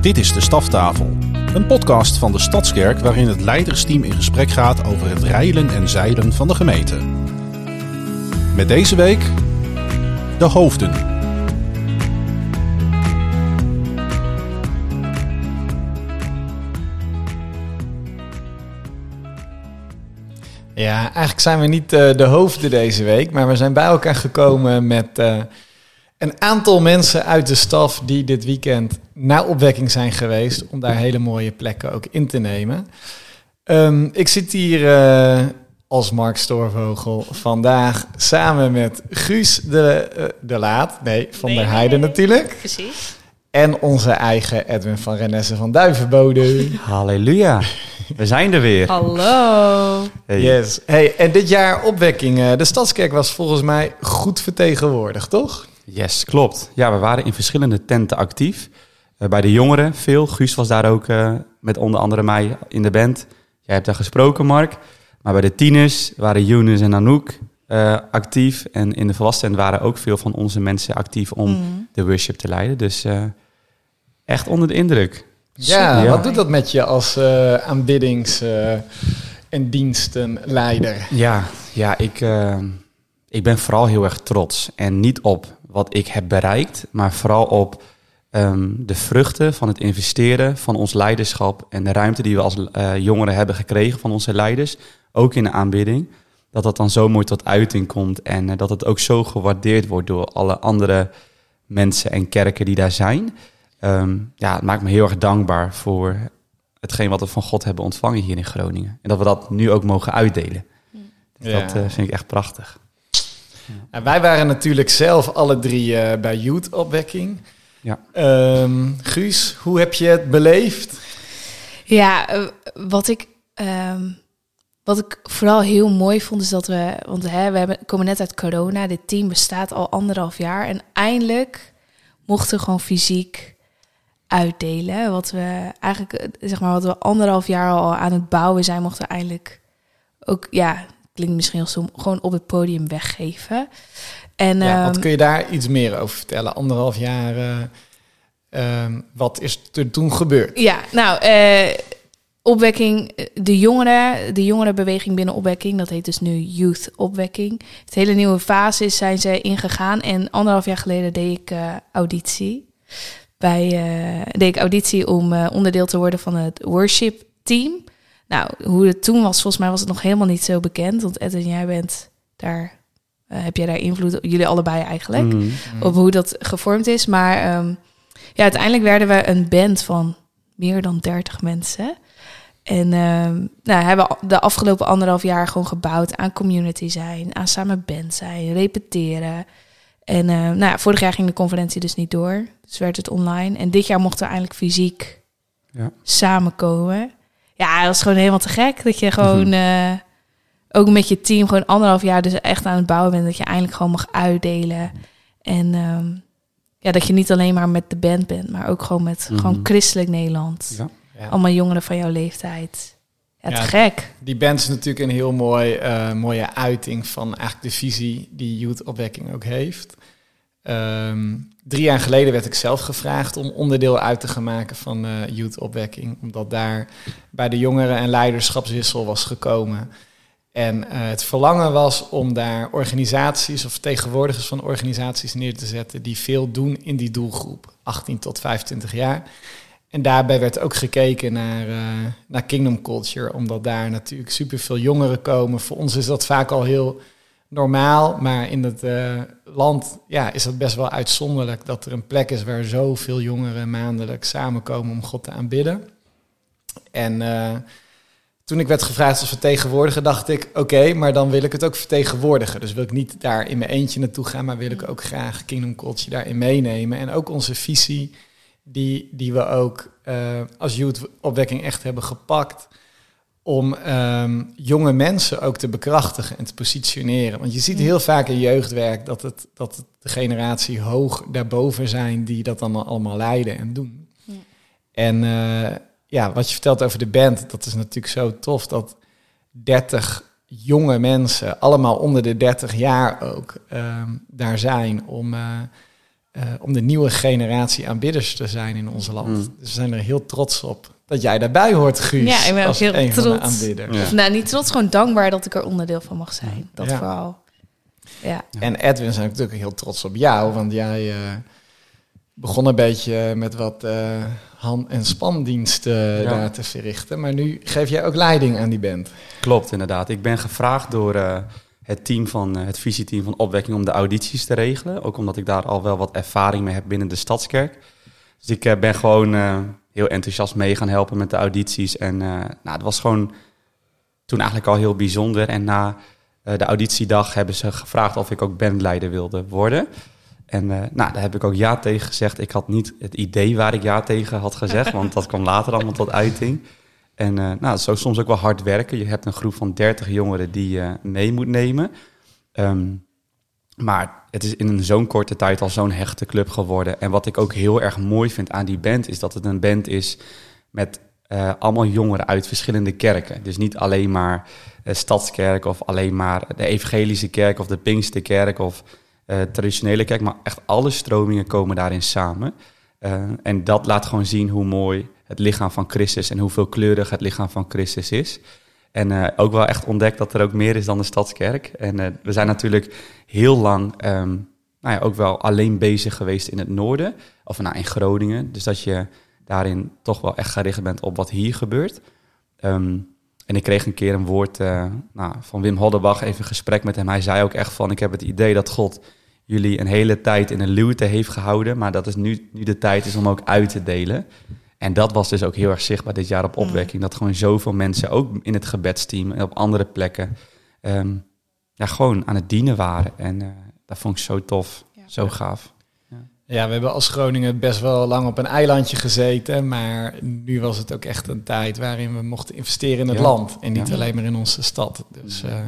Dit is de Staftafel, een podcast van de Stadskerk waarin het leidersteam in gesprek gaat over het rijlen en zeilen van de gemeente. Met deze week de hoofden. Ja, eigenlijk zijn we niet uh, de hoofden deze week, maar we zijn bij elkaar gekomen met uh, een aantal mensen uit de staf die dit weekend naar opwekking zijn geweest om daar hele mooie plekken ook in te nemen. Um, ik zit hier uh, als Mark Stoorvogel vandaag samen met Guus de, de Laat, nee, van Nee, der nee, Heijden nee. natuurlijk, Precies. en onze eigen Edwin van Renesse van Duivenbode. Halleluja. We zijn er weer. Hallo. Hey. Yes. Hey, en dit jaar opwekking. eh, De Stadskerk was volgens mij goed vertegenwoordigd, toch? Yes, klopt. Ja, we waren in verschillende tenten actief. Eh, bij de jongeren veel. Guus was daar ook eh, met onder andere mij in de band. Jij hebt daar gesproken, Mark. Maar bij de tieners waren Younes en Anouk eh, actief. En in de volwassenen waren ook veel van onze mensen actief om Mm. de worship te leiden. Dus echt onder de indruk. Ja, Ja. wat doet dat met je als aanbiddings- en dienstenleider? Ja, ja ik, ik ben vooral heel erg trots. En niet op wat ik heb bereikt, maar vooral op ehm, de vruchten van het investeren van ons leiderschap en de ruimte die we als eh, jongeren hebben gekregen van onze leiders, ook in de aanbidding. Dat dat dan zo mooi tot uiting komt en eh, dat het ook zo gewaardeerd wordt door alle andere mensen en kerken die daar zijn. Ehm, ja, het maakt me heel erg dankbaar voor hetgeen wat we van God hebben ontvangen hier in Groningen. En dat we dat nu ook mogen uitdelen. Dus Ja. Dat eh, vind ik echt prachtig. En wij waren natuurlijk zelf alle drie eh, bij Youth-opwekking. Ja. Ehm, Guus, hoe heb je het beleefd? Ja, eh, wat ik, ehm, wat ik vooral heel mooi vond is dat we, want hè, we hebben, komen net uit corona, dit team bestaat al anderhalf jaar en eindelijk mochten we gewoon fysiek uitdelen. Wat we eigenlijk, eh, zeg maar, wat we anderhalf jaar al aan het bouwen zijn, mochten we eindelijk ook, ja, klinkt misschien heel stom, gewoon op het podium weggeven. En, Ja, wat ehm, kun je daar iets meer over vertellen? Anderhalf jaar, ehm, wat is er toen gebeurd? Ja, nou, eh, opwekking, eh, de jongeren, de jongerenbeweging binnen opwekking, dat heet dus nu Youth Opwekking. Het hele nieuwe fase is, zijn ze ingegaan en anderhalf jaar geleden deed ik auditie. Bij, deed ik auditie om onderdeel te worden van het worship team. Nou, hoe het toen was, volgens mij was het nog helemaal niet zo bekend. Want Ed en jij bent daar, eh, heb jij daar invloed, jullie allebei eigenlijk Mhm. op hoe dat gevormd is. Maar ehm, ja, uiteindelijk werden we een band van meer dan 30 mensen. En ehm nou, hebben de afgelopen anderhalf jaar gewoon gebouwd aan community zijn, aan samen band zijn, repeteren. En ehm, nou ja, vorig jaar ging de conferentie dus niet door, dus werd het online. En dit jaar mochten we eindelijk fysiek Ja. samenkomen. Ja, dat was gewoon helemaal te gek. Dat je gewoon Mhm. eh, ook met je team gewoon anderhalf jaar dus echt aan het bouwen bent. Dat je eindelijk gewoon mag uitdelen. En ehm, ja, dat je niet alleen maar met de band bent, maar ook gewoon met Mhm. gewoon christelijk Nederland. Ja. Ja. Allemaal jongeren van jouw leeftijd. Ja, te Ja. gek. Die band is natuurlijk een heel mooi, eh, mooie uiting van eigenlijk de visie die Youth-opwekking ook heeft. Ehm, drie jaar geleden werd ik zelf gevraagd om onderdeel uit te gaan maken van eh Youth-opwekking. Omdat daar bij de jongeren en leiderschapswissel was gekomen. En eh, het verlangen was om daar organisaties of vertegenwoordigers van organisaties neer te zetten die veel doen in die doelgroep, 18 tot 25 jaar. En daarbij werd ook gekeken naar, eh, naar Kingdom Culture, omdat daar natuurlijk superveel jongeren komen. Voor ons is dat vaak al heel normaal, maar in het eh, land ja, is dat best wel uitzonderlijk dat er een plek is waar zoveel jongeren maandelijks samenkomen om God te aanbidden. En eh, toen ik werd gevraagd als vertegenwoordiger, dacht ik: oké, maar dan wil ik het ook vertegenwoordigen. Dus wil ik niet daar in mijn eentje naartoe gaan, maar wil ik ook graag Kingdom Culture daarin meenemen. En ook onze visie, die, die we ook eh, als youth-opwekking echt hebben gepakt. Om ehm, jonge mensen ook te bekrachtigen en te positioneren. Want je ziet heel vaak in jeugdwerk dat het, dat het de generatie hoog daarboven zijn die dat dan allemaal leiden en doen. Ja. En eh, ja, wat je vertelt over de band, dat is natuurlijk zo tof dat 30 jonge mensen, allemaal onder de 30 jaar ook, ehm, daar zijn om, eh, eh, om de nieuwe generatie aanbidders te zijn in ons land. Mm. Dus we zijn er heel trots op dat jij daarbij hoort, Guus. Ja, ik ben ook als heel trots. Ja. Of, nou, niet trots, gewoon dankbaar dat ik er onderdeel van mag zijn. Dat Ja. vooral. Ja. En Edwin zijn natuurlijk heel trots op jou, want jij eh, begon een beetje met wat eh, hand- en spandiensten Ja. daar te verrichten. Maar nu geef jij ook leiding aan die band. Klopt, inderdaad. Ik ben gevraagd door eh, het team van eh, het visieteam van Opwekking om de audities te regelen. Ook omdat ik daar al wel wat ervaring mee heb binnen de Stadskerk. Dus ik eh, ben gewoon eh, heel enthousiast mee gaan helpen met de audities. En eh, nou, het was gewoon toen eigenlijk al heel bijzonder. En na eh, de auditiedag hebben ze gevraagd of ik ook bandleider wilde worden. En eh, nou, daar heb ik ook ja tegen gezegd. Ik had niet het idee waar ik ja tegen had gezegd, want dat kwam later allemaal tot uiting. En eh, nou, zo soms ook wel hard werken. Je hebt een groep van 30 jongeren die je mee moet nemen. Ehm, maar het is in zo'n korte tijd al zo'n hechte club geworden. En wat ik ook heel erg mooi vind aan die band, is dat het een band is met eh, allemaal jongeren uit verschillende kerken. Dus niet alleen maar eh, Stadskerk of alleen maar de Evangelische Kerk of de Pinksterkerk of eh, traditionele kerk, maar echt alle stromingen komen daarin samen. En dat laat gewoon zien hoe mooi het lichaam van Christus en hoe veelkleurig het lichaam van Christus is. En eh, ook wel echt ontdekt dat er ook meer is dan de Stadskerk. En eh, we zijn natuurlijk heel lang ehm, nou ja, ook wel alleen bezig geweest in het noorden, of nou, in Groningen. Dus dat je daarin toch wel echt gericht bent op wat hier gebeurt. Ehm, en ik kreeg een keer een woord eh, nou, van Wim Hoddebach, even een gesprek met hem. Hij zei ook echt van, ik heb het idee dat God jullie een hele tijd in een luwte heeft gehouden, maar dat is nu, nu de tijd is om ook uit te delen. En dat was dus ook heel erg zichtbaar dit jaar op opwekking. Dat gewoon zoveel mensen, ook in het gebedsteam en op andere plekken, ehm, ja, gewoon aan het dienen waren. En eh, dat vond ik zo tof, Ja. zo gaaf. Ja, we hebben als Groningen best wel lang op een eilandje gezeten. Maar nu was het ook echt een tijd waarin we mochten investeren in het Ja. land. En niet Ja. alleen maar in onze stad. Dus eh,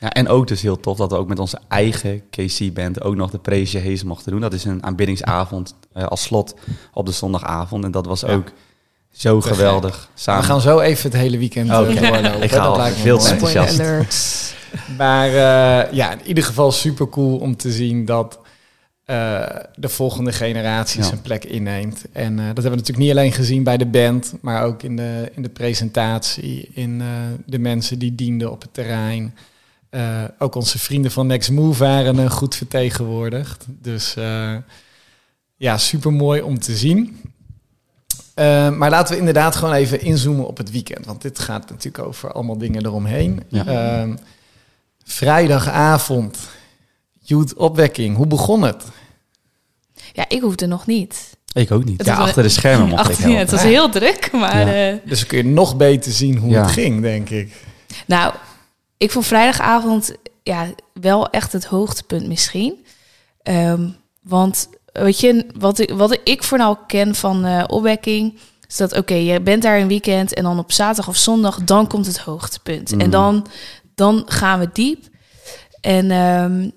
Ja, en ook dus heel tof dat we ook met onze eigen KC-band ook nog de Praise Hees mochten doen. Dat is een aanbiddingsavond eh, als slot op de zondagavond. En dat was Ja. ook zo Te geweldig. Samen. we gaan zo even het hele weekend Oké. eh, doorlopen. Ik ga Dat al lijkt me veel te enthousiast. Maar eh, ja, in ieder geval super cool om te zien dat eh, de volgende generatie Ja. zijn plek inneemt. En eh, dat hebben we natuurlijk niet alleen gezien bij de band, maar ook in de, in de presentatie, in eh, de mensen die dienden op het terrein. Eh, ook onze vrienden van Next Move waren goed vertegenwoordigd. Dus eh, ja, super mooi om te zien. Eh, maar laten we inderdaad gewoon even inzoomen op het weekend. Want dit gaat natuurlijk over allemaal dingen eromheen. Ja. Ehm, vrijdagavond, Youth Opwekking. Hoe begon het? Ja, ik hoefde nog niet. Ik ook niet. Het Ja, achter de schermen mocht ik ja, het was heel druk, maar... Ja. eh, Dus dan kun je nog beter zien hoe Ja. het ging, denk ik. nou, ik vond vrijdagavond ja, wel echt het hoogtepunt misschien. Ehm, want weet je, wat ik, wat ik vooral ken van eh opwekking... is dat, oké, je bent daar een weekend... en dan op zaterdag of zondag, dan komt het hoogtepunt. En Mm. dan, dan gaan we diep. En ehm,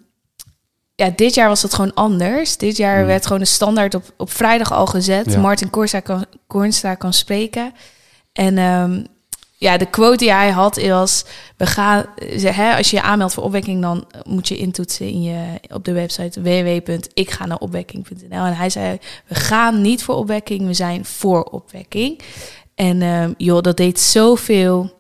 ja, dit jaar was dat gewoon anders. Dit jaar Mm. werd gewoon de standaard op, op vrijdag al gezet. Ja. Martin Kornstra kan, kan spreken. En ehm, ja, de quote die hij had was... We gaan, ze- hè, als je je aanmeldt voor opwekking... dan moet je intoetsen in je, op de website www.ikganaopwekking.nl. En hij zei, we gaan niet voor opwekking, we zijn voor opwekking. En ehm, joh, dat deed zoveel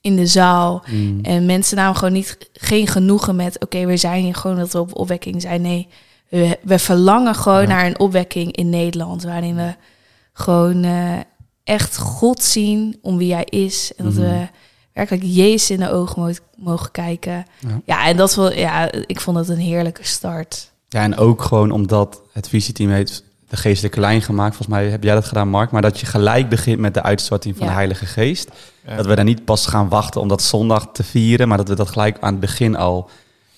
in de zaal. Mm. En mensen namen gewoon niet, geen genoegen met... oké, we zijn hier gewoon dat we op opwekking zijn. Nee, we, we verlangen gewoon Ja. naar een opwekking in Nederland... waarin we gewoon eh, echt God zien om wie hij is. En dat Mhm. we werkelijk Jezus in de ogen mo- mogen kijken. Ja. Ja. en dat wel, ja, ik vond het een heerlijke start. Ja, en ook gewoon omdat het visieteam heeft de geestelijke lijn gemaakt. Volgens mij heb jij dat gedaan, Mark. Maar dat je gelijk begint met de uitstorting van Ja. de Heilige Geest. Ja. Dat we daar niet pas gaan wachten om dat zondag te vieren. Maar dat we dat gelijk aan het begin al...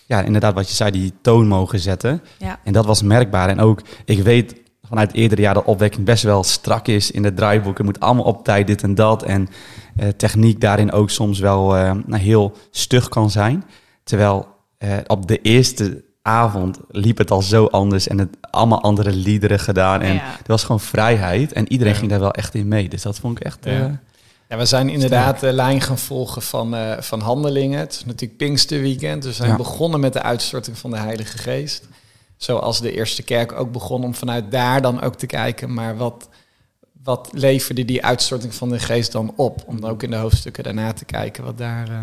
Ja, inderdaad wat je zei, die toon mogen zetten. Ja. En dat was merkbaar. En ook, ik weet vanuit eerdere jaar dat opwekking best wel strak is in het draaiboek. Het moet allemaal op tijd dit en dat. En eh, techniek daarin ook soms wel eh, nou, heel stug kan zijn. Terwijl eh, op de eerste avond liep het al zo anders en het allemaal andere liederen gedaan. En Ja. er was gewoon vrijheid en iedereen Ja. ging daar wel echt in mee. Dus dat vond ik echt... Ja. eh, Ja, we zijn inderdaad de lijn gaan volgen van, eh, van handelingen. Het is natuurlijk Pinksterweekend. Dus we zijn Ja. begonnen met de uitstorting van de Heilige Geest. Zoals de eerste kerk ook begon, om vanuit daar dan ook te kijken, maar wat, wat leverde die uitstorting van de geest dan op? Om dan ook in de hoofdstukken daarna te kijken wat daar eh,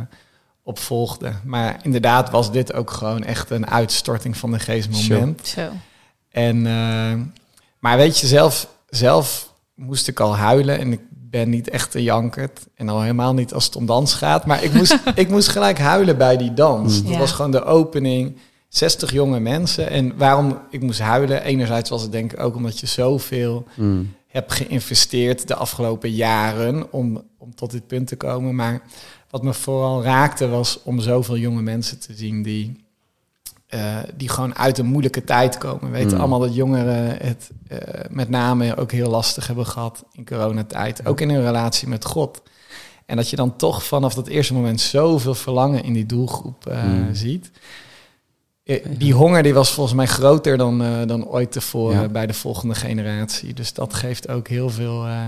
op volgde. Maar inderdaad was dit ook gewoon echt een uitstorting van de geest moment. Zo. En, eh, maar weet je, zelf, zelf moest ik al huilen en ik ben niet echt een jankert. En al helemaal niet als het om dans gaat. Maar ik moest, ik moest gelijk huilen bij die dans. Mm. Dat Ja. was gewoon de opening. 60 jonge mensen. En waarom ik moest huilen? Enerzijds was het denk ik ook omdat je zoveel Mm. hebt geïnvesteerd de afgelopen jaren om, om tot dit punt te komen. Maar wat me vooral raakte was om zoveel jonge mensen te zien die, eh, die gewoon uit een moeilijke tijd komen. We weten Mm. allemaal dat jongeren het eh, met name ook heel lastig hebben gehad in coronatijd. Ook in hun relatie met God. En dat je dan toch vanaf dat eerste moment zoveel verlangen in die doelgroep eh, Mm. ziet. Eh, Die honger die was volgens mij groter dan, eh, dan ooit tevoren Ja. bij de volgende generatie. Dus dat geeft ook heel veel eh,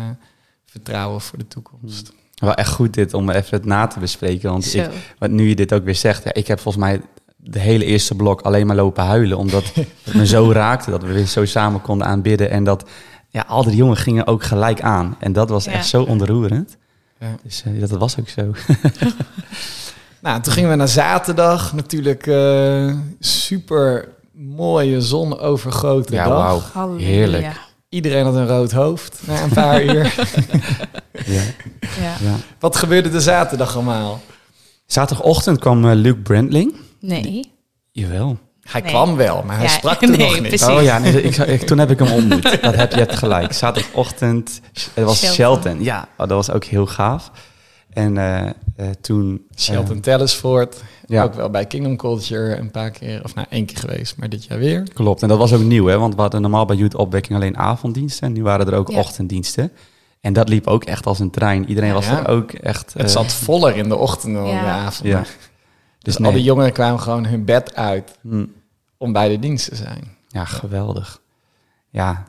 vertrouwen voor de toekomst. Wel echt goed dit om even het na te bespreken. Want ik, wat nu je dit ook weer zegt, ja, ik heb volgens mij de hele eerste blok alleen maar lopen huilen. Omdat het me zo raakte dat we weer zo samen konden aanbidden. En dat ja, al die jongen gingen ook gelijk aan. En dat was Ja. echt zo ontroerend. Ja. Dus dat was ook zo. Nou, toen gingen we naar zaterdag. Natuurlijk eh, super mooie zonovergoten Ja, dag. Heerlijk. Iedereen had een rood hoofd na een paar uur. Ja, Ja. ja. Wat gebeurde de zaterdag allemaal? Zaterdagochtend kwam eh, Luke Brandling. Nee. Jawel. Hij Nee. kwam wel, maar hij Ja, sprak er nee, nog niet. precies. Oh ja, nee, ik, ik, toen heb ik hem ontmoet. Dat heb je hebt gelijk. Zaterdagochtend, het was Shelton. Shelton. Ja, oh, dat was ook heel gaaf. En eh, eh, toen... Shelton eh, Tellisford, ja, ook wel bij Kingdom Culture een paar keer, of nou één keer geweest, maar dit jaar weer. klopt. En dat was ook nieuw, hè? Want we hadden normaal bij Youth Opwekking alleen avonddiensten. En nu waren er ook Ja. ochtenddiensten. En dat liep ook echt als een trein. Iedereen was Ja. er ook echt... Het eh, zat voller in de ochtend dan in de Ja. avond. Ja. Dus Dus al nee. die jongeren kwamen gewoon hun bed uit Hm. om bij de dienst te zijn. Ja, geweldig. Ja,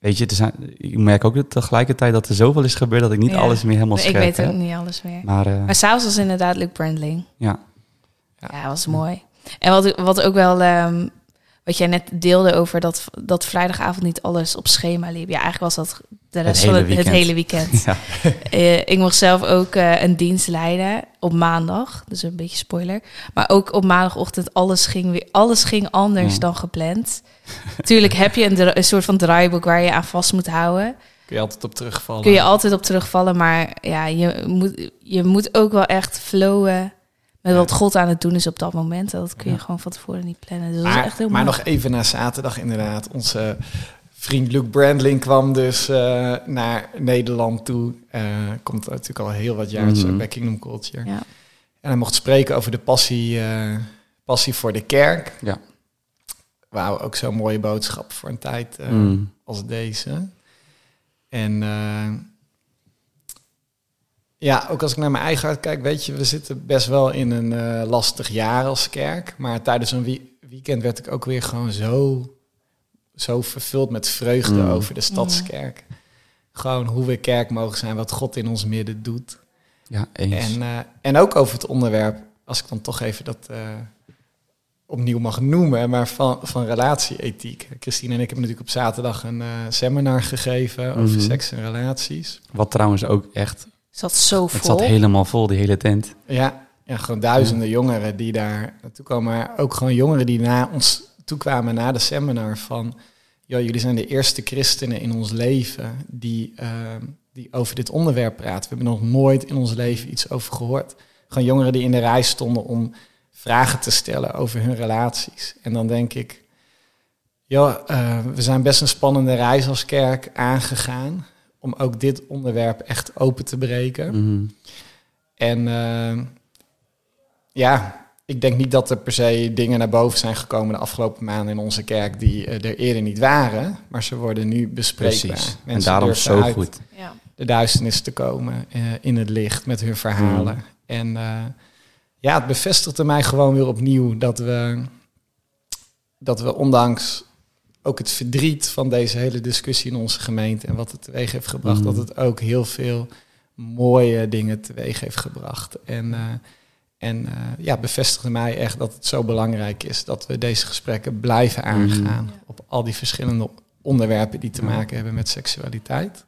weet je, er zijn, ik merk ook dat tegelijkertijd dat er zoveel is gebeurd dat ik niet Ja. alles meer helemaal ik scherp weet ook niet alles meer. Maar eh, Maar s'avonds was inderdaad Luke Brandling. ja, Ja, was mooi. En wat, wat ook wel, ehm, wat jij net deelde over dat, dat vrijdagavond niet alles op schema liep. Ja, eigenlijk was dat de rest hele van het, het hele weekend. ja. Eh, ik mocht zelf ook eh, een dienst leiden op maandag. Dus een beetje spoiler. Maar ook op maandagochtend, alles ging, weer, alles ging anders Ja. dan gepland. Tuurlijk heb je een, soort van draaiboek waar je aan vast moet houden. Kun je altijd op terugvallen. Kun je altijd op terugvallen. Maar ja, je moet, je moet ook wel echt flowen met wat. God aan het doen is op dat moment. Dat kun je Ja. gewoon van tevoren niet plannen. Dus dat is Maar, echt heel maar nog even naar zaterdag inderdaad. Onze vriend Luke Brandling kwam dus eh, naar Nederland toe. Eh, komt natuurlijk al heel wat jaar Mhm. bij Kingdom Culture. Ja. En hij mocht spreken over de passie, eh, passie voor de kerk. Ja. Wauw, ook zo'n mooie boodschap voor een tijd eh, Mm. als deze. En eh, ja, ook als ik naar mijn eigen hart kijk, weet je, we zitten best wel in een eh, lastig jaar als kerk. Maar tijdens een wie- weekend werd ik ook weer gewoon zo, zo vervuld met vreugde Mm. over de stadskerk. Gewoon hoe we kerk mogen zijn, wat God in ons midden doet. ja, eens. En, eh, en ook over het onderwerp, als ik dan toch even dat eh, opnieuw mag noemen, maar van, van relatieethiek. Christine en ik hebben natuurlijk op zaterdag een eh, seminar gegeven over Mhm. seks en relaties. Wat trouwens ook echt, zat zo het vol. zat helemaal vol, die hele tent. Ja, ja gewoon duizenden jongeren die daar naartoe komen. Maar ook gewoon jongeren die naar ons toe kwamen na de seminar van... Joh, jullie zijn de eerste christenen in ons leven die, eh, die over dit onderwerp praten. We hebben nog nooit in ons leven iets over gehoord. Gewoon jongeren die in de rij stonden om vragen te stellen over hun relaties. En dan denk ik, joh, eh, we zijn best een spannende reis als kerk aangegaan... om ook dit onderwerp echt open te breken. Mhm. En eh, ja, ik denk niet dat er per se dingen naar boven zijn gekomen de afgelopen maanden in onze kerk die eh, er eerder niet waren, maar ze worden nu bespreekbaar. Precies. En Mensen daarom durven zo uit goed. Ja. de duisternis te komen eh, in het licht met hun verhalen. Mm. En eh, ja, het bevestigde mij gewoon weer opnieuw dat we, dat we ondanks ook het verdriet van deze hele discussie in onze gemeente en wat het teweeg heeft gebracht, Mm. dat het ook heel veel mooie dingen teweeg heeft gebracht. En, eh, En eh, ja, bevestigde mij echt dat het zo belangrijk is dat we deze gesprekken blijven aangaan. Mhm. Op al die verschillende onderwerpen die te Ja. maken hebben met seksualiteit.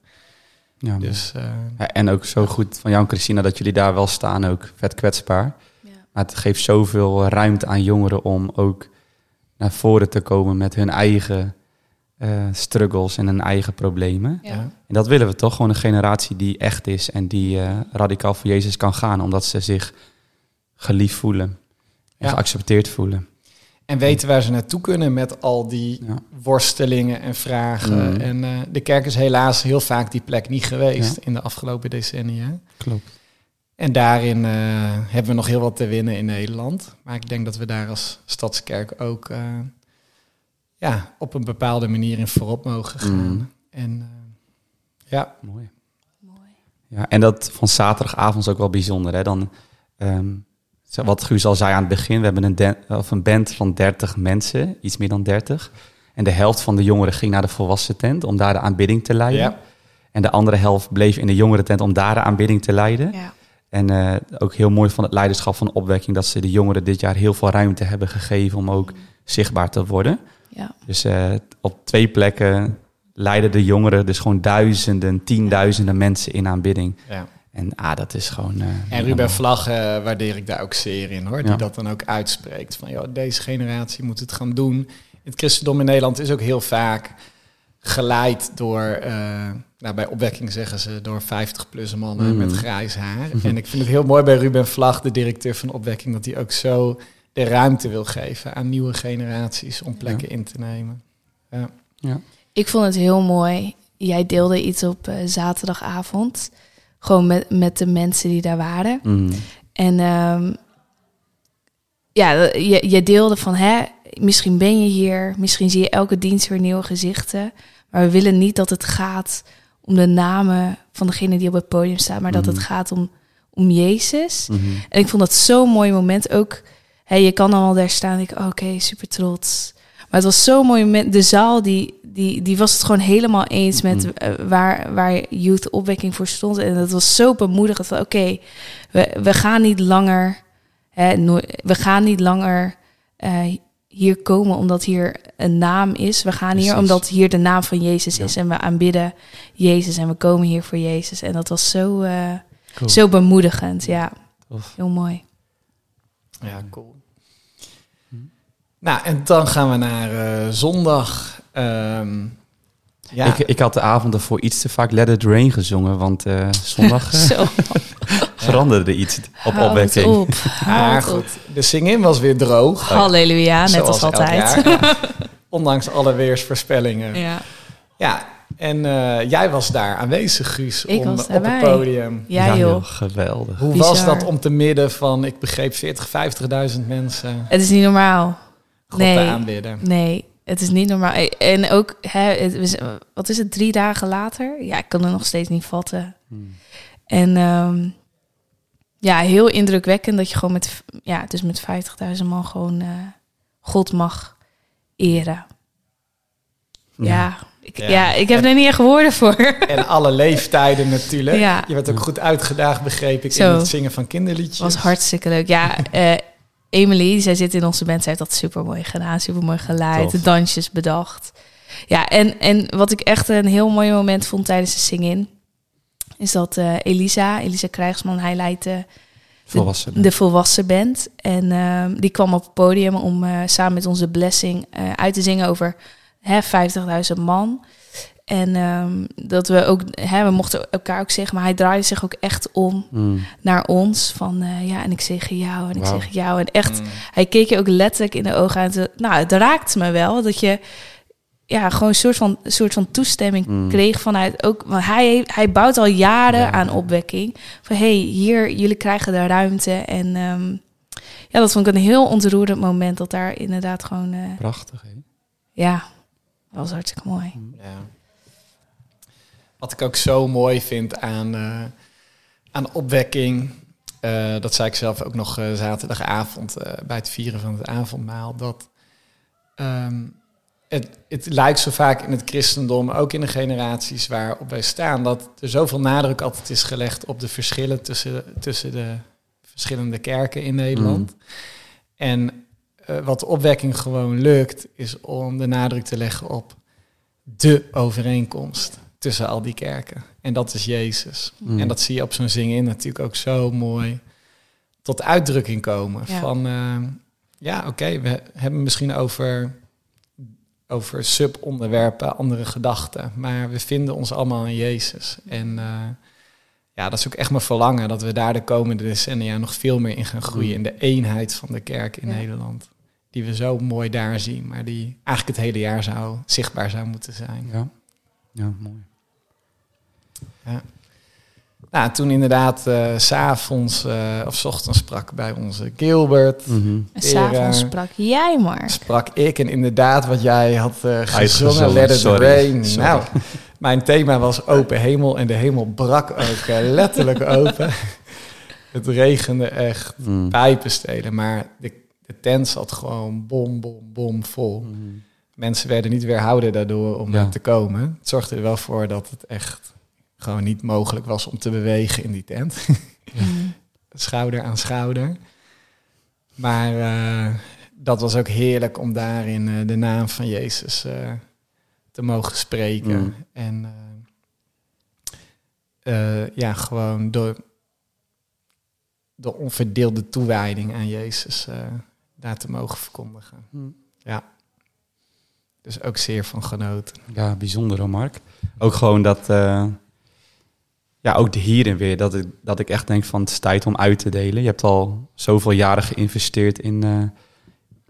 Ja, Dus eh, Ja, en ook zo goed van jou en Christina dat jullie daar wel staan, ook vet kwetsbaar. Ja. Maar het geeft zoveel ruimte aan jongeren om ook naar voren te komen met hun eigen eh, struggles en hun eigen problemen. Ja. ja. En dat willen we toch, gewoon een generatie die echt is en die eh, radicaal voor Jezus kan gaan, omdat ze zich geliefd voelen en Ja. geaccepteerd voelen. En weten waar ze naartoe kunnen met al die Ja. worstelingen en vragen. Mhm. En eh, de kerk is helaas heel vaak die plek niet geweest in de afgelopen decennia. Klopt. En daarin eh, hebben we nog heel wat te winnen in Nederland. Maar ik denk dat we daar als Stadskerk ook eh, ja, op een bepaalde manier in voorop mogen gaan. Mhm. En eh, ja, Mooi. Mooi. Ja, en dat van zaterdagavond is ook wel bijzonder. Hè? Dan, ehm, wat Guus al zei aan het begin, we hebben een, den- of een band van 30 mensen, iets meer dan 30. En de helft van de jongeren ging naar de volwassen tent om daar de aanbidding te leiden. ja. En de andere helft bleef in de jongere tent om daar de aanbidding te leiden. Ja. En eh, ook heel mooi van het leiderschap van de opwekking dat ze de jongeren dit jaar heel veel ruimte hebben gegeven om ook zichtbaar te worden. Ja. Dus eh, op twee plekken leiden de jongeren dus gewoon duizenden, tienduizenden mensen in aanbidding. ja. En ah, dat is gewoon. eh, En Ruben. Vlag eh, waardeer ik daar ook zeer in hoor. Die Ja. dat dan ook uitspreekt. Van joh, deze generatie moet het gaan doen. Het christendom in Nederland is ook heel vaak geleid door, eh, nou, bij opwekking zeggen ze, door 50-plus mannen Mhm. met grijs haar. En ik vind het heel mooi bij Ruben Vlag, de directeur van opwekking, dat hij ook zo de ruimte wil geven aan nieuwe generaties om plekken in te nemen. Ja. Ja. Ik vond het heel mooi. Jij deelde iets op zaterdagavond. Gewoon met, met de mensen die daar waren. Mhm. En ehm, ja, je, je deelde van, hè, misschien ben je hier, misschien zie je elke dienst weer nieuwe gezichten. Maar we willen niet dat het gaat om de namen van degene die op het podium staat, maar dat Mhm. het gaat om, om Jezus. Mhm. En ik vond dat zo'n mooi moment. Ook, hè, je kan dan al daar staan en ik, oké, super trots. Maar het was zo'n mooi moment. De zaal, die, die, die was het gewoon helemaal eens met Mhm. eh, waar, waar Youth Opwekking voor stond. En dat was zo bemoedigend van, oké, we, we gaan niet langer... Hè, no- we gaan niet langer eh, hier komen omdat hier een naam is. We gaan hier Precies. omdat hier de naam van Jezus Ja. is. En we aanbidden Jezus en we komen hier voor Jezus. En dat was zo, eh, Cool. zo bemoedigend. Ja, Tof. heel mooi. Ja, cool. Nou, en dan gaan we naar eh, zondag. Ehm, ja, Ik, ik had de avond ervoor iets te vaak Let It Rain gezongen, want eh, zondag Zo, veranderde iets op houd opwekking. op. maar goed, de zing-in was weer droog. Halleluja, net Zoals als altijd. jaar, ja. Ondanks alle weersvoorspellingen. Ja, Ja. en eh, jij was daar aanwezig, Guus, Ik om, was op het podium. ja, joh. geweldig. Hoe Bizar. was dat om te midden van, ik begreep, 40, 50.000 mensen Het is niet normaal. God Nee. te aanbidden? Nee, het is niet normaal. En ook, hè, het was, wat is het, drie dagen later? Ja, ik kan het nog steeds niet vatten. Hmm. En ehm, ja, heel indrukwekkend dat je gewoon met, ja, dus met 50.000 man gewoon eh, God mag eren. Ja, ik, Ja. ja. ik heb er niet echt woorden voor. En alle leeftijden natuurlijk. Ja. Je werd ook goed uitgedaagd, begreep ik, Zo. in het zingen van kinderliedjes. was hartstikke leuk. Ja, eh Emily, zij zit in onze band, zij heeft dat super mooi gedaan, super mooi geleid, Tof. de dansjes bedacht. Ja, en, en wat ik echt een heel mooi moment vond tijdens de sing-in, is dat eh, Elisa, Elisa Krijgsman, hij leidt de, volwassen band. En ehm, die kwam op het podium om eh, samen met onze blessing eh, uit te zingen over hè, 50.000 man. En ehm, dat we ook, hè, we mochten elkaar ook zeggen, maar hij draaide zich ook echt om Mm. naar ons. Van eh, ja, en ik zeg jou en ik Wauw. zeg jou. En echt, Mm. hij keek je ook letterlijk in de ogen aan. te- Nou, het raakt me wel dat je ja, gewoon een soort van, soort van toestemming Mm. kreeg vanuit ook. Want hij, hij bouwt al jaren Ja. aan opwekking. Van hey, hier, jullie krijgen de ruimte. En ehm, ja, dat vond ik een heel ontroerend moment. Dat daar inderdaad gewoon, eh, Prachtig, hè? ja, dat was hartstikke mooi. Ja. Wat ik ook zo mooi vind aan, eh, aan opwekking, eh, dat zei ik zelf ook nog eh, zaterdagavond bij het vieren van het avondmaal, dat ehm, het, het lijkt zo vaak in het christendom, ook in de generaties waarop wij staan, dat er zoveel nadruk altijd is gelegd op de verschillen tussen, tussen de verschillende kerken in Nederland. En eh, wat de opwekking gewoon lukt, is om de nadruk te leggen op de overeenkomst tussen al die kerken. En dat is Jezus. Mm. En dat zie je op zo'n zingen natuurlijk ook zo mooi tot uitdrukking komen. Ja. Van eh, ja, oké, we hebben misschien over, over subonderwerpen andere gedachten, maar we vinden ons allemaal in Jezus. En eh, ja, dat is ook echt mijn verlangen dat we daar de komende decennia nog veel meer in gaan groeien in de eenheid van de kerk in Ja. Nederland. Die we zo mooi daar zien, maar die eigenlijk het hele jaar zou zichtbaar zou moeten zijn. Ja, ja mooi. Nou, toen inderdaad eh, s s'avonds eh, of 's ochtends sprak bij onze Gilbert. Mhm. En s'avonds eh, sprak jij maar. Sprak ik en inderdaad wat jij had eh gezongen, Uitgezongen, Let It sorry. Rain. Sorry. Nou, mijn thema was open hemel en de hemel brak ook eh, letterlijk open. Het regende echt Mm. pijpenstelen, maar de, de tent zat gewoon bom, bom, bom vol. Mhm. Mensen werden niet weerhouden daardoor om Ja. te komen. Het zorgde er wel voor dat het echt gewoon niet mogelijk was om te bewegen in die tent. Mm. schouder aan schouder. Maar eh, dat was ook heerlijk om daarin eh, de naam van Jezus eh, te mogen spreken. Mm. En eh, eh, ja, gewoon door de onverdeelde toewijding aan Jezus eh, daar te mogen verkondigen. Mm. Ja. Dus ook zeer van genoten. Ja, bijzonder hoor, Mark. Ook gewoon dat, eh, ja, ook de hier en weer, dat ik, dat ik echt denk van het is tijd om uit te delen. Je hebt al zoveel jaren geïnvesteerd in, eh,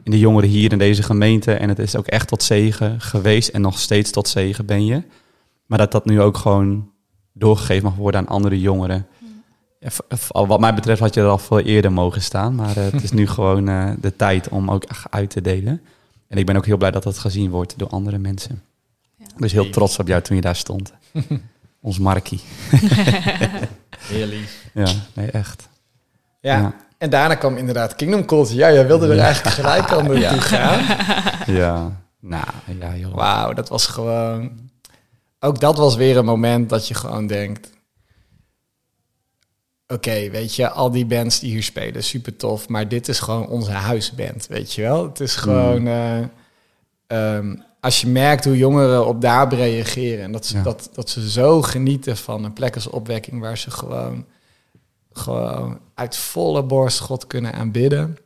in de jongeren hier in deze gemeente en het is ook echt tot zegen geweest en nog steeds tot zegen ben je. Maar dat dat nu ook gewoon doorgegeven mag worden aan andere jongeren. Ja, wat mij betreft had je er al veel eerder mogen staan, maar eh, het is nu gewoon eh, de tijd om ook echt uit te delen. En ik ben ook heel blij dat dat gezien wordt door andere mensen. Ja. Dus heel trots op jou toen je daar stond. Ons Markie. Heel lief. Ja, nee, echt. Ja. Ja. En daarna kwam inderdaad Kingdom Culture. Ja, jij wilde er eigenlijk gelijk aan naartoe gaan. Ja, nou, ja joh. Wauw, dat was gewoon... Ook dat was weer een moment dat je gewoon denkt... Oké, weet je, al die bands die hier spelen, super tof. Maar dit is gewoon onze huisband, weet je wel? Het is gewoon... eh, ehm, als je merkt hoe jongeren op daarop reageren... en dat ze, Ja. dat, dat ze zo genieten van een plek als opwekking... waar ze gewoon, gewoon uit volle borst God kunnen aanbidden...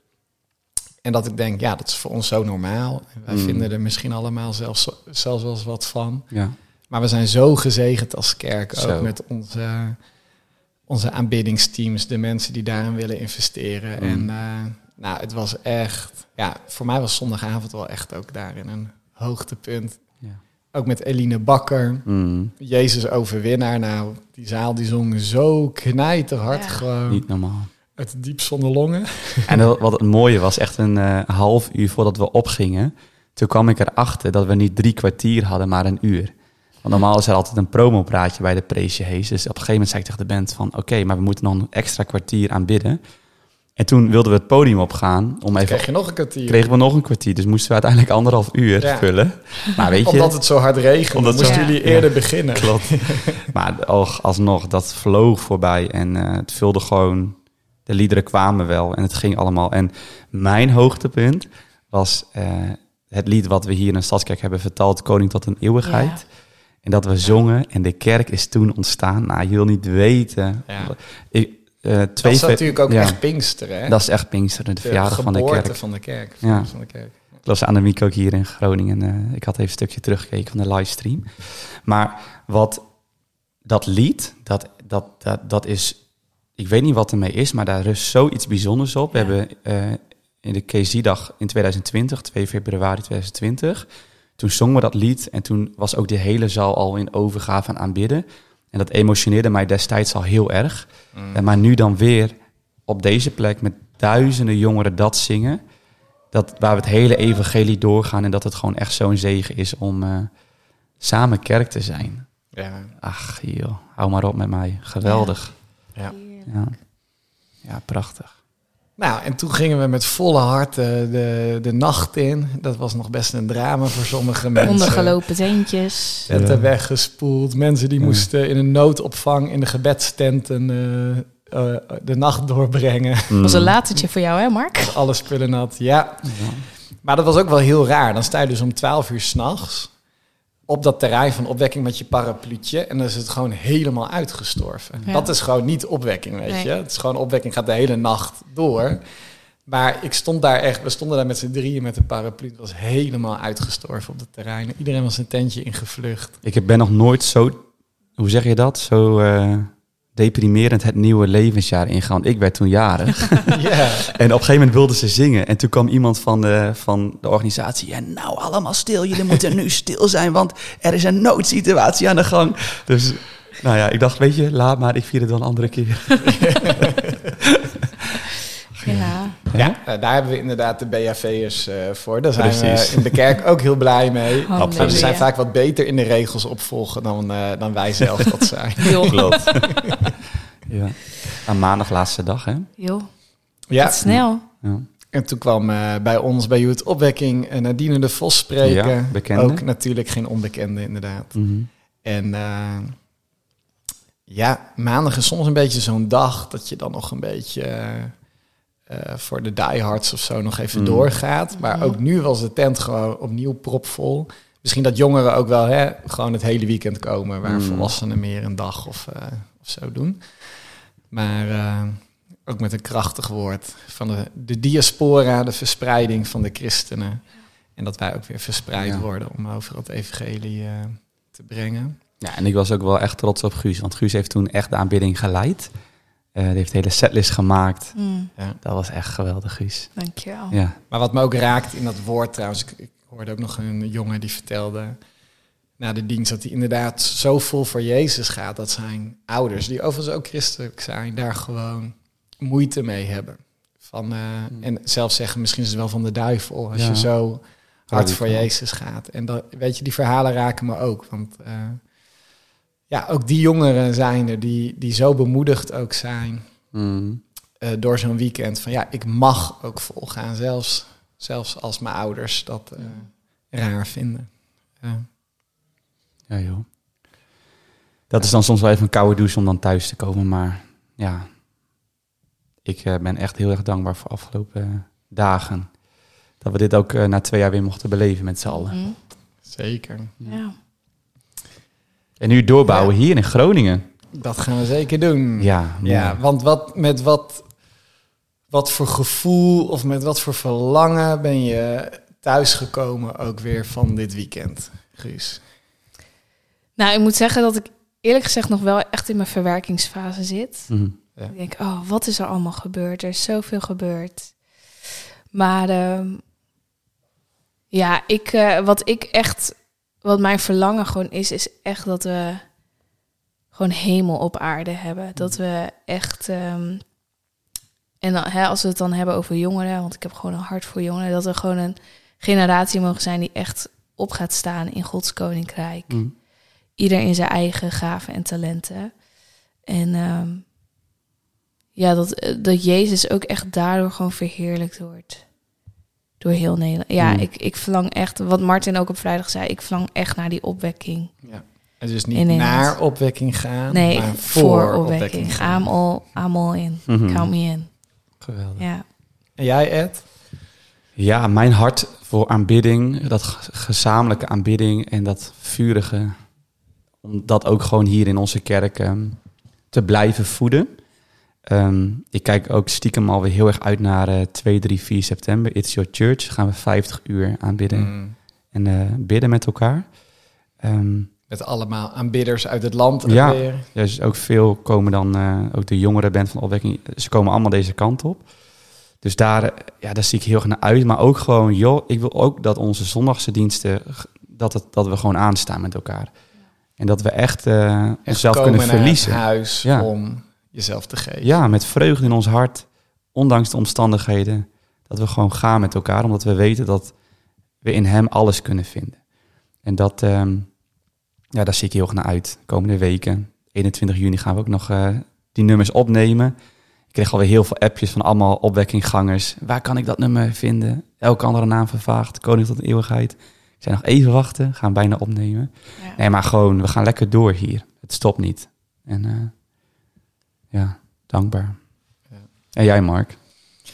En dat ik denk, ja, dat is voor ons zo normaal. En wij Mm. vinden er misschien allemaal zelfs, zelfs wel eens wat van. Ja, Maar we zijn zo gezegend als kerk, Zo. ook met onze, onze aanbiddingsteams, de mensen die daarin willen investeren. Mm. En eh, nou, het was echt, ja, voor mij was zondagavond wel echt ook daarin een hoogtepunt. ja. Ook met Eline Bakker, Mm, Jezus overwinnaar. Nou, die zaal die zong zo knijterhard, Ja. gewoon niet normaal. uit het diep zonder longen. En dat- wat het mooie was, echt een eh, half uur voordat we opgingen, toen kwam ik erachter dat we niet drie kwartier hadden, maar een uur. Want normaal is er altijd een promopraatje bij de Preesje Hees. Dus op een gegeven moment zei ik tegen de band van, oké, maar we moeten nog een extra kwartier aanbidden. En toen wilden we het podium opgaan om even... Krijg je nog een kwartier. Kregen we nog een kwartier, dus moesten we uiteindelijk anderhalf uur Ja. vullen. Maar weet je... Omdat het zo hard regende, Omdat moesten zo- jullie Ja. eerder beginnen. Klopt. maar och, alsnog, dat vloog voorbij en eh, het vulde gewoon... De liederen kwamen wel en het ging allemaal. En mijn hoogtepunt was eh, het lied wat we hier in de Stadskerk hebben vertaald... Koning tot een eeuwigheid. En dat we zongen en de kerk is toen ontstaan. Nou, je wil niet weten. Ja. Ik, eh, Dat twee is ver- natuurlijk ook ja, echt Pinksteren, hè? Dat is echt Pinksteren, de, verjaardag van de kerk. van de kerk. Ja. Van de kerk. Ik las Annemiek ook hier in Groningen. eh, ik had even een stukje teruggekeken van de livestream. Maar wat dat lied, dat, dat, dat, dat is... Ik weet niet wat ermee is, maar daar rust zoiets bijzonders op. We Ja. hebben eh, in de KZ-dag in 2020, 2 februari 2020... Toen zongen we dat lied en toen was ook de hele zaal al in overgave aan aanbidden. En dat emotioneerde mij destijds al heel erg. Mm. En maar nu dan weer op deze plek met duizenden jongeren dat zingen. Dat, waar we het hele evangelie doorgaan en dat het gewoon echt zo'n zegen is om eh, samen kerk te zijn. Ja. Ach joh, hou maar op met mij. Geweldig. Ja. Ja, ja prachtig. Nou, en toen gingen we met volle hart eh, de, de nacht in. Dat was nog best een drama voor sommige mensen. Ondergelopen teentjes. Zetten Ja. weggespoeld. Mensen die Ja. moesten in een noodopvang in de gebedstenten eh, de nacht doorbrengen. Mm. was een latertje voor jou, hè, Mark? Alle spullen nat, ja. Maar dat was ook wel heel raar. Dan sta je dus om 12 uur s'nachts op dat terrein van opwekking met je parapluutje. En dan is het gewoon helemaal uitgestorven. Ja. Dat is gewoon niet opwekking, weet Nee. je. Het is gewoon opwekking, gaat de hele nacht door. Maar ik stond daar echt, we stonden daar met z'n drieën met een paraplu. Het was helemaal uitgestorven op het terrein. Iedereen was een tentje ingevlucht. Ik ben nog nooit zo, hoe zeg je dat, zo eh, deprimerend het nieuwe levensjaar ingegaan. Ik werd toen jarig. ja. en op een gegeven moment wilden ze zingen. En toen kwam iemand van de, van de organisatie. En nou, allemaal stil. Jullie moeten nu stil zijn, want er is een noodsituatie aan de gang. Dus, nou ja, ik dacht, weet je, laat maar. Ik vier het wel een andere keer. Ja. Ja, eh, daar hebben we inderdaad de BHV'ers eh voor. Daar zijn Precies. we in de kerk ook heel blij mee. Maar ze zijn vaak wat beter in de regels opvolgen dan, eh, dan wij zelf dat zijn. Klopt. ja. Aan maandag laatste dag, hè? joh. Ja, Wat snel. Ja. en toen kwam eh, bij ons bij Youth Opwekking uh, Nadine de Vos spreken. Ja, bekende. Ook natuurlijk geen onbekende inderdaad. Mhm. En eh, ja, maandag is soms een beetje zo'n dag dat je dan nog een beetje voor de diehards of zo nog even Mm. doorgaat. Maar ook nu was de tent gewoon opnieuw propvol. Misschien dat jongeren ook wel hè, gewoon het hele weekend komen, waar Mm. volwassenen meer een dag of, eh, of zo doen. Maar eh, ook met een krachtig woord van de, de diaspora, de verspreiding van de christenen. En dat wij ook weer verspreid Ja. worden om over het evangelie eh, te brengen. Ja, en ik was ook wel echt trots op Guus. Want Guus heeft toen echt de aanbidding geleid. Eh die heeft de hele setlist gemaakt. Mm, Dat was echt geweldig, Guus. dankjewel. Ja. Maar wat me ook raakt in dat woord trouwens, ik, ik hoorde ook nog een jongen die vertelde na de dienst dat hij inderdaad zo vol voor Jezus gaat dat zijn ouders, die overigens ook christelijk zijn, daar gewoon moeite mee hebben. Van, eh, En zelfs zeggen, misschien is het wel van de duivel als Ja. je zo hard voor. Jezus gaat. En dat, weet je, die verhalen raken me ook. Want eh, ja, ook die jongeren zijn er die, die zo bemoedigd ook zijn Mm. eh, door zo'n weekend van ja, ik mag ook volgaan, zelfs, zelfs als mijn ouders dat eh, raar vinden. Ja. Ja, joh. Dat is dan soms wel even een koude douche om dan thuis te komen. Maar ja, ik eh, ben echt heel erg dankbaar voor de afgelopen dagen. Dat we dit ook na twee jaar weer mochten beleven met z'n allen. Mm, Zeker. ja. En nu doorbouwen hier in Groningen. Dat gaan we zeker doen. Ja, mooi. ja want wat, met wat, wat voor gevoel of met wat voor verlangen ben je thuisgekomen ook weer van dit weekend, Guus? Nou, ik moet zeggen dat ik eerlijk gezegd nog wel echt in mijn verwerkingsfase zit. Mhm. Ik denk, oh, wat is er allemaal gebeurd? Er is zoveel gebeurd. Maar ehm, ja, ik, eh, wat ik echt, wat mijn verlangen gewoon is, is echt dat we gewoon hemel op aarde hebben. Dat we echt, ehm, en dan, hè, als we het dan hebben over jongeren, want ik heb gewoon een hart voor jongeren, dat we gewoon een generatie mogen zijn die echt op gaat staan in Gods koninkrijk Mhm. ieder in zijn eigen gaven en talenten. En ehm, ja, dat, eh, dat Jezus ook echt daardoor gewoon verheerlijkt wordt. Door heel Nederland. Ja, Mm. ik, ik verlang echt, wat Martin ook op vrijdag zei, ik verlang echt naar die opwekking. Ja. En dus niet In Nederland. naar opwekking gaan, Nee, maar voor, opwekking. gaan. I'm all, I'm all in. Count me in. Geweldig. Ja. En jij, Ed? Ja, mijn hart voor aanbidding, dat ge- gezamenlijke aanbidding en dat vurige, om dat ook gewoon hier in onze kerk ehm, te blijven voeden. Ehm, ik kijk ook stiekem alweer heel erg uit naar eh 2, 3, 4 september. It's Your Church. Gaan we 50 uur aanbidden Mm. en eh, bidden met elkaar. Ehm, Met allemaal aanbidders uit het land Ja. weer. dus ook veel komen dan, eh, ook de jongere band van opwekking, ze komen allemaal deze kant op. Dus daar, eh, ja, daar zie ik heel erg naar uit. Maar ook gewoon, joh, ik wil ook dat onze zondagse diensten, dat, het, dat we gewoon aanstaan met elkaar. En dat we echt eh Echt onszelf kunnen naar verliezen. het huis Ja. om jezelf te geven. Ja, met vreugde in ons hart, ondanks de omstandigheden. Dat we gewoon gaan met elkaar, omdat we weten dat we in hem alles kunnen vinden. En dat, ehm, ja, daar zie ik heel erg naar uit. Komende weken, 21 juni, gaan we ook nog eh, die nummers opnemen. Ik kreeg alweer heel veel appjes van allemaal opwekkinggangers. Waar kan ik dat nummer vinden? Elke andere naam vervaagd, koning tot de eeuwigheid. Ik zei nog even wachten, gaan bijna opnemen. Ja. Nee, maar gewoon, we gaan lekker door hier. Het stopt niet. En eh, ja, Dankbaar. Ja. En jij, Mark?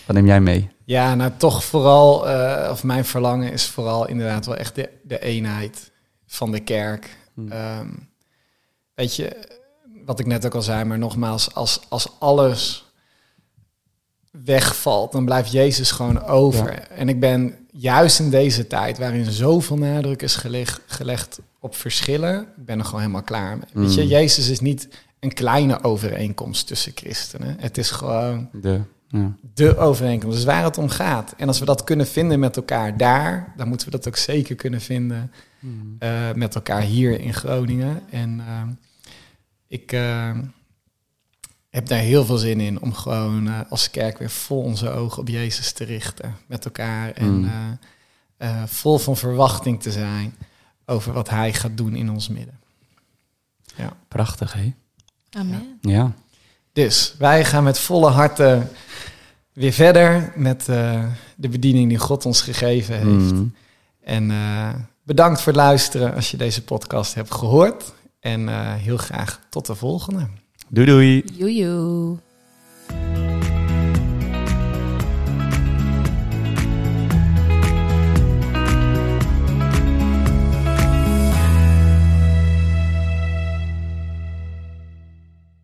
Wat neem jij mee? Ja, nou toch vooral, eh, of mijn verlangen is vooral inderdaad wel echt de, de eenheid van de kerk. Hmm. Ehm, weet je, wat ik net ook al zei, maar nogmaals, als, als alles wegvalt, dan blijft Jezus gewoon over. En ik ben juist in deze tijd, waarin zoveel nadruk is geleg, gelegd op verschillen, ik ben er gewoon helemaal klaar mee. Weet je, Mm. Jezus is niet een kleine overeenkomst tussen christenen. Het is gewoon De, ja. de overeenkomst. Dus waar het om gaat. En als we dat kunnen vinden met elkaar daar, dan moeten we dat ook zeker kunnen vinden eh, met elkaar hier in Groningen. En eh, ik eh, heb daar heel veel zin in om gewoon als kerk weer vol onze ogen op Jezus te richten met elkaar. En Mm. eh, vol van verwachting te zijn over wat Hij gaat doen in ons midden. Prachtig, hè? Amen. Ja. Dus wij gaan met volle harten weer verder met eh, de bediening die God ons gegeven heeft. Mm. En eh, bedankt voor het luisteren als je deze podcast hebt gehoord. En eh, heel graag tot de volgende. Doei doei. Joejoe.